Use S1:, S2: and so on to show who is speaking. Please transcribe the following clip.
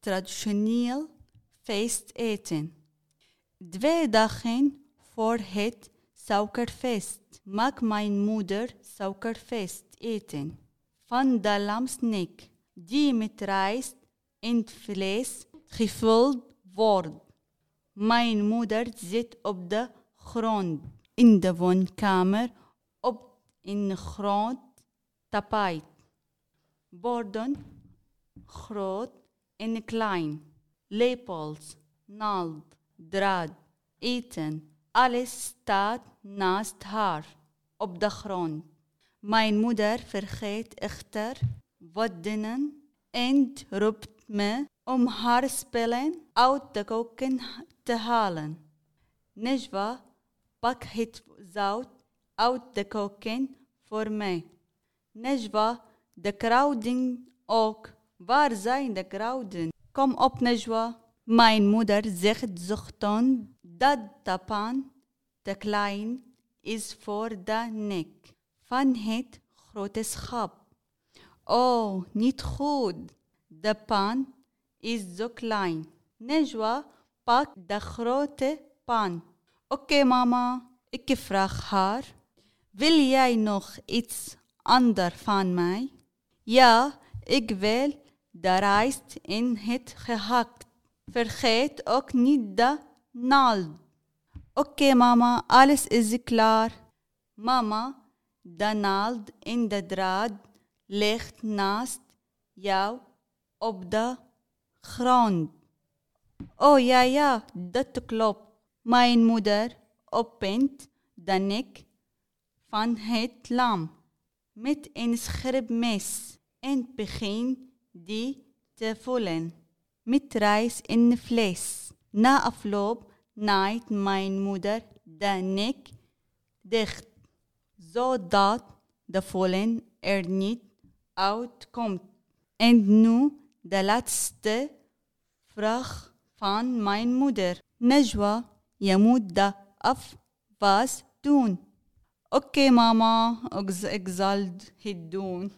S1: traditioneel feest eten. Twee dagen voor het suikerfeest maakt mijn moeder suikerfeest eten. Van de lamsnek die met rijst en vlees gevuld wordt. Mijn moeder zit op de grond in de woonkamer op een groot tapijt. Borden, groot en klein, lepels, naald, draad, eten, alles staat naast haar op de grond. Mijn moeder vergeet echter wat dingen en roept me om haar spullen uit de koken te halen. Nejwa, pak het zout uit de koken voor mij. Nejwa, de kruiden ook. Waar zijn de kruiden? Kom op, Nejwa. Mijn moeder zegt zuchtend dat de pan te klein is voor de nek van het grote schap. Oh, niet goed. De pan is zo klein. Nejwa, pak de grote pan. Oké, mama. Ik vraag haar. Wil jij nog iets anders van mij? Ja, ik wil de rijst in het gehakt. Vergeet ook niet de naald. Oké, mama, alles is klaar. Mama, de naald in de draad ligt naast jou op de grond. Oh ja, ja, dat klopt. Mijn moeder opent de nek van het lam met een scherp mes en begint die te voelen met rijst en vlees. Na afloop naait mijn moeder de nek dicht, zodat de voelen er niet uitkomt. En nu de laatste vraag van mijn moeder. Najwa, je moet de afwas doen. Oké mama, ik zal het doen.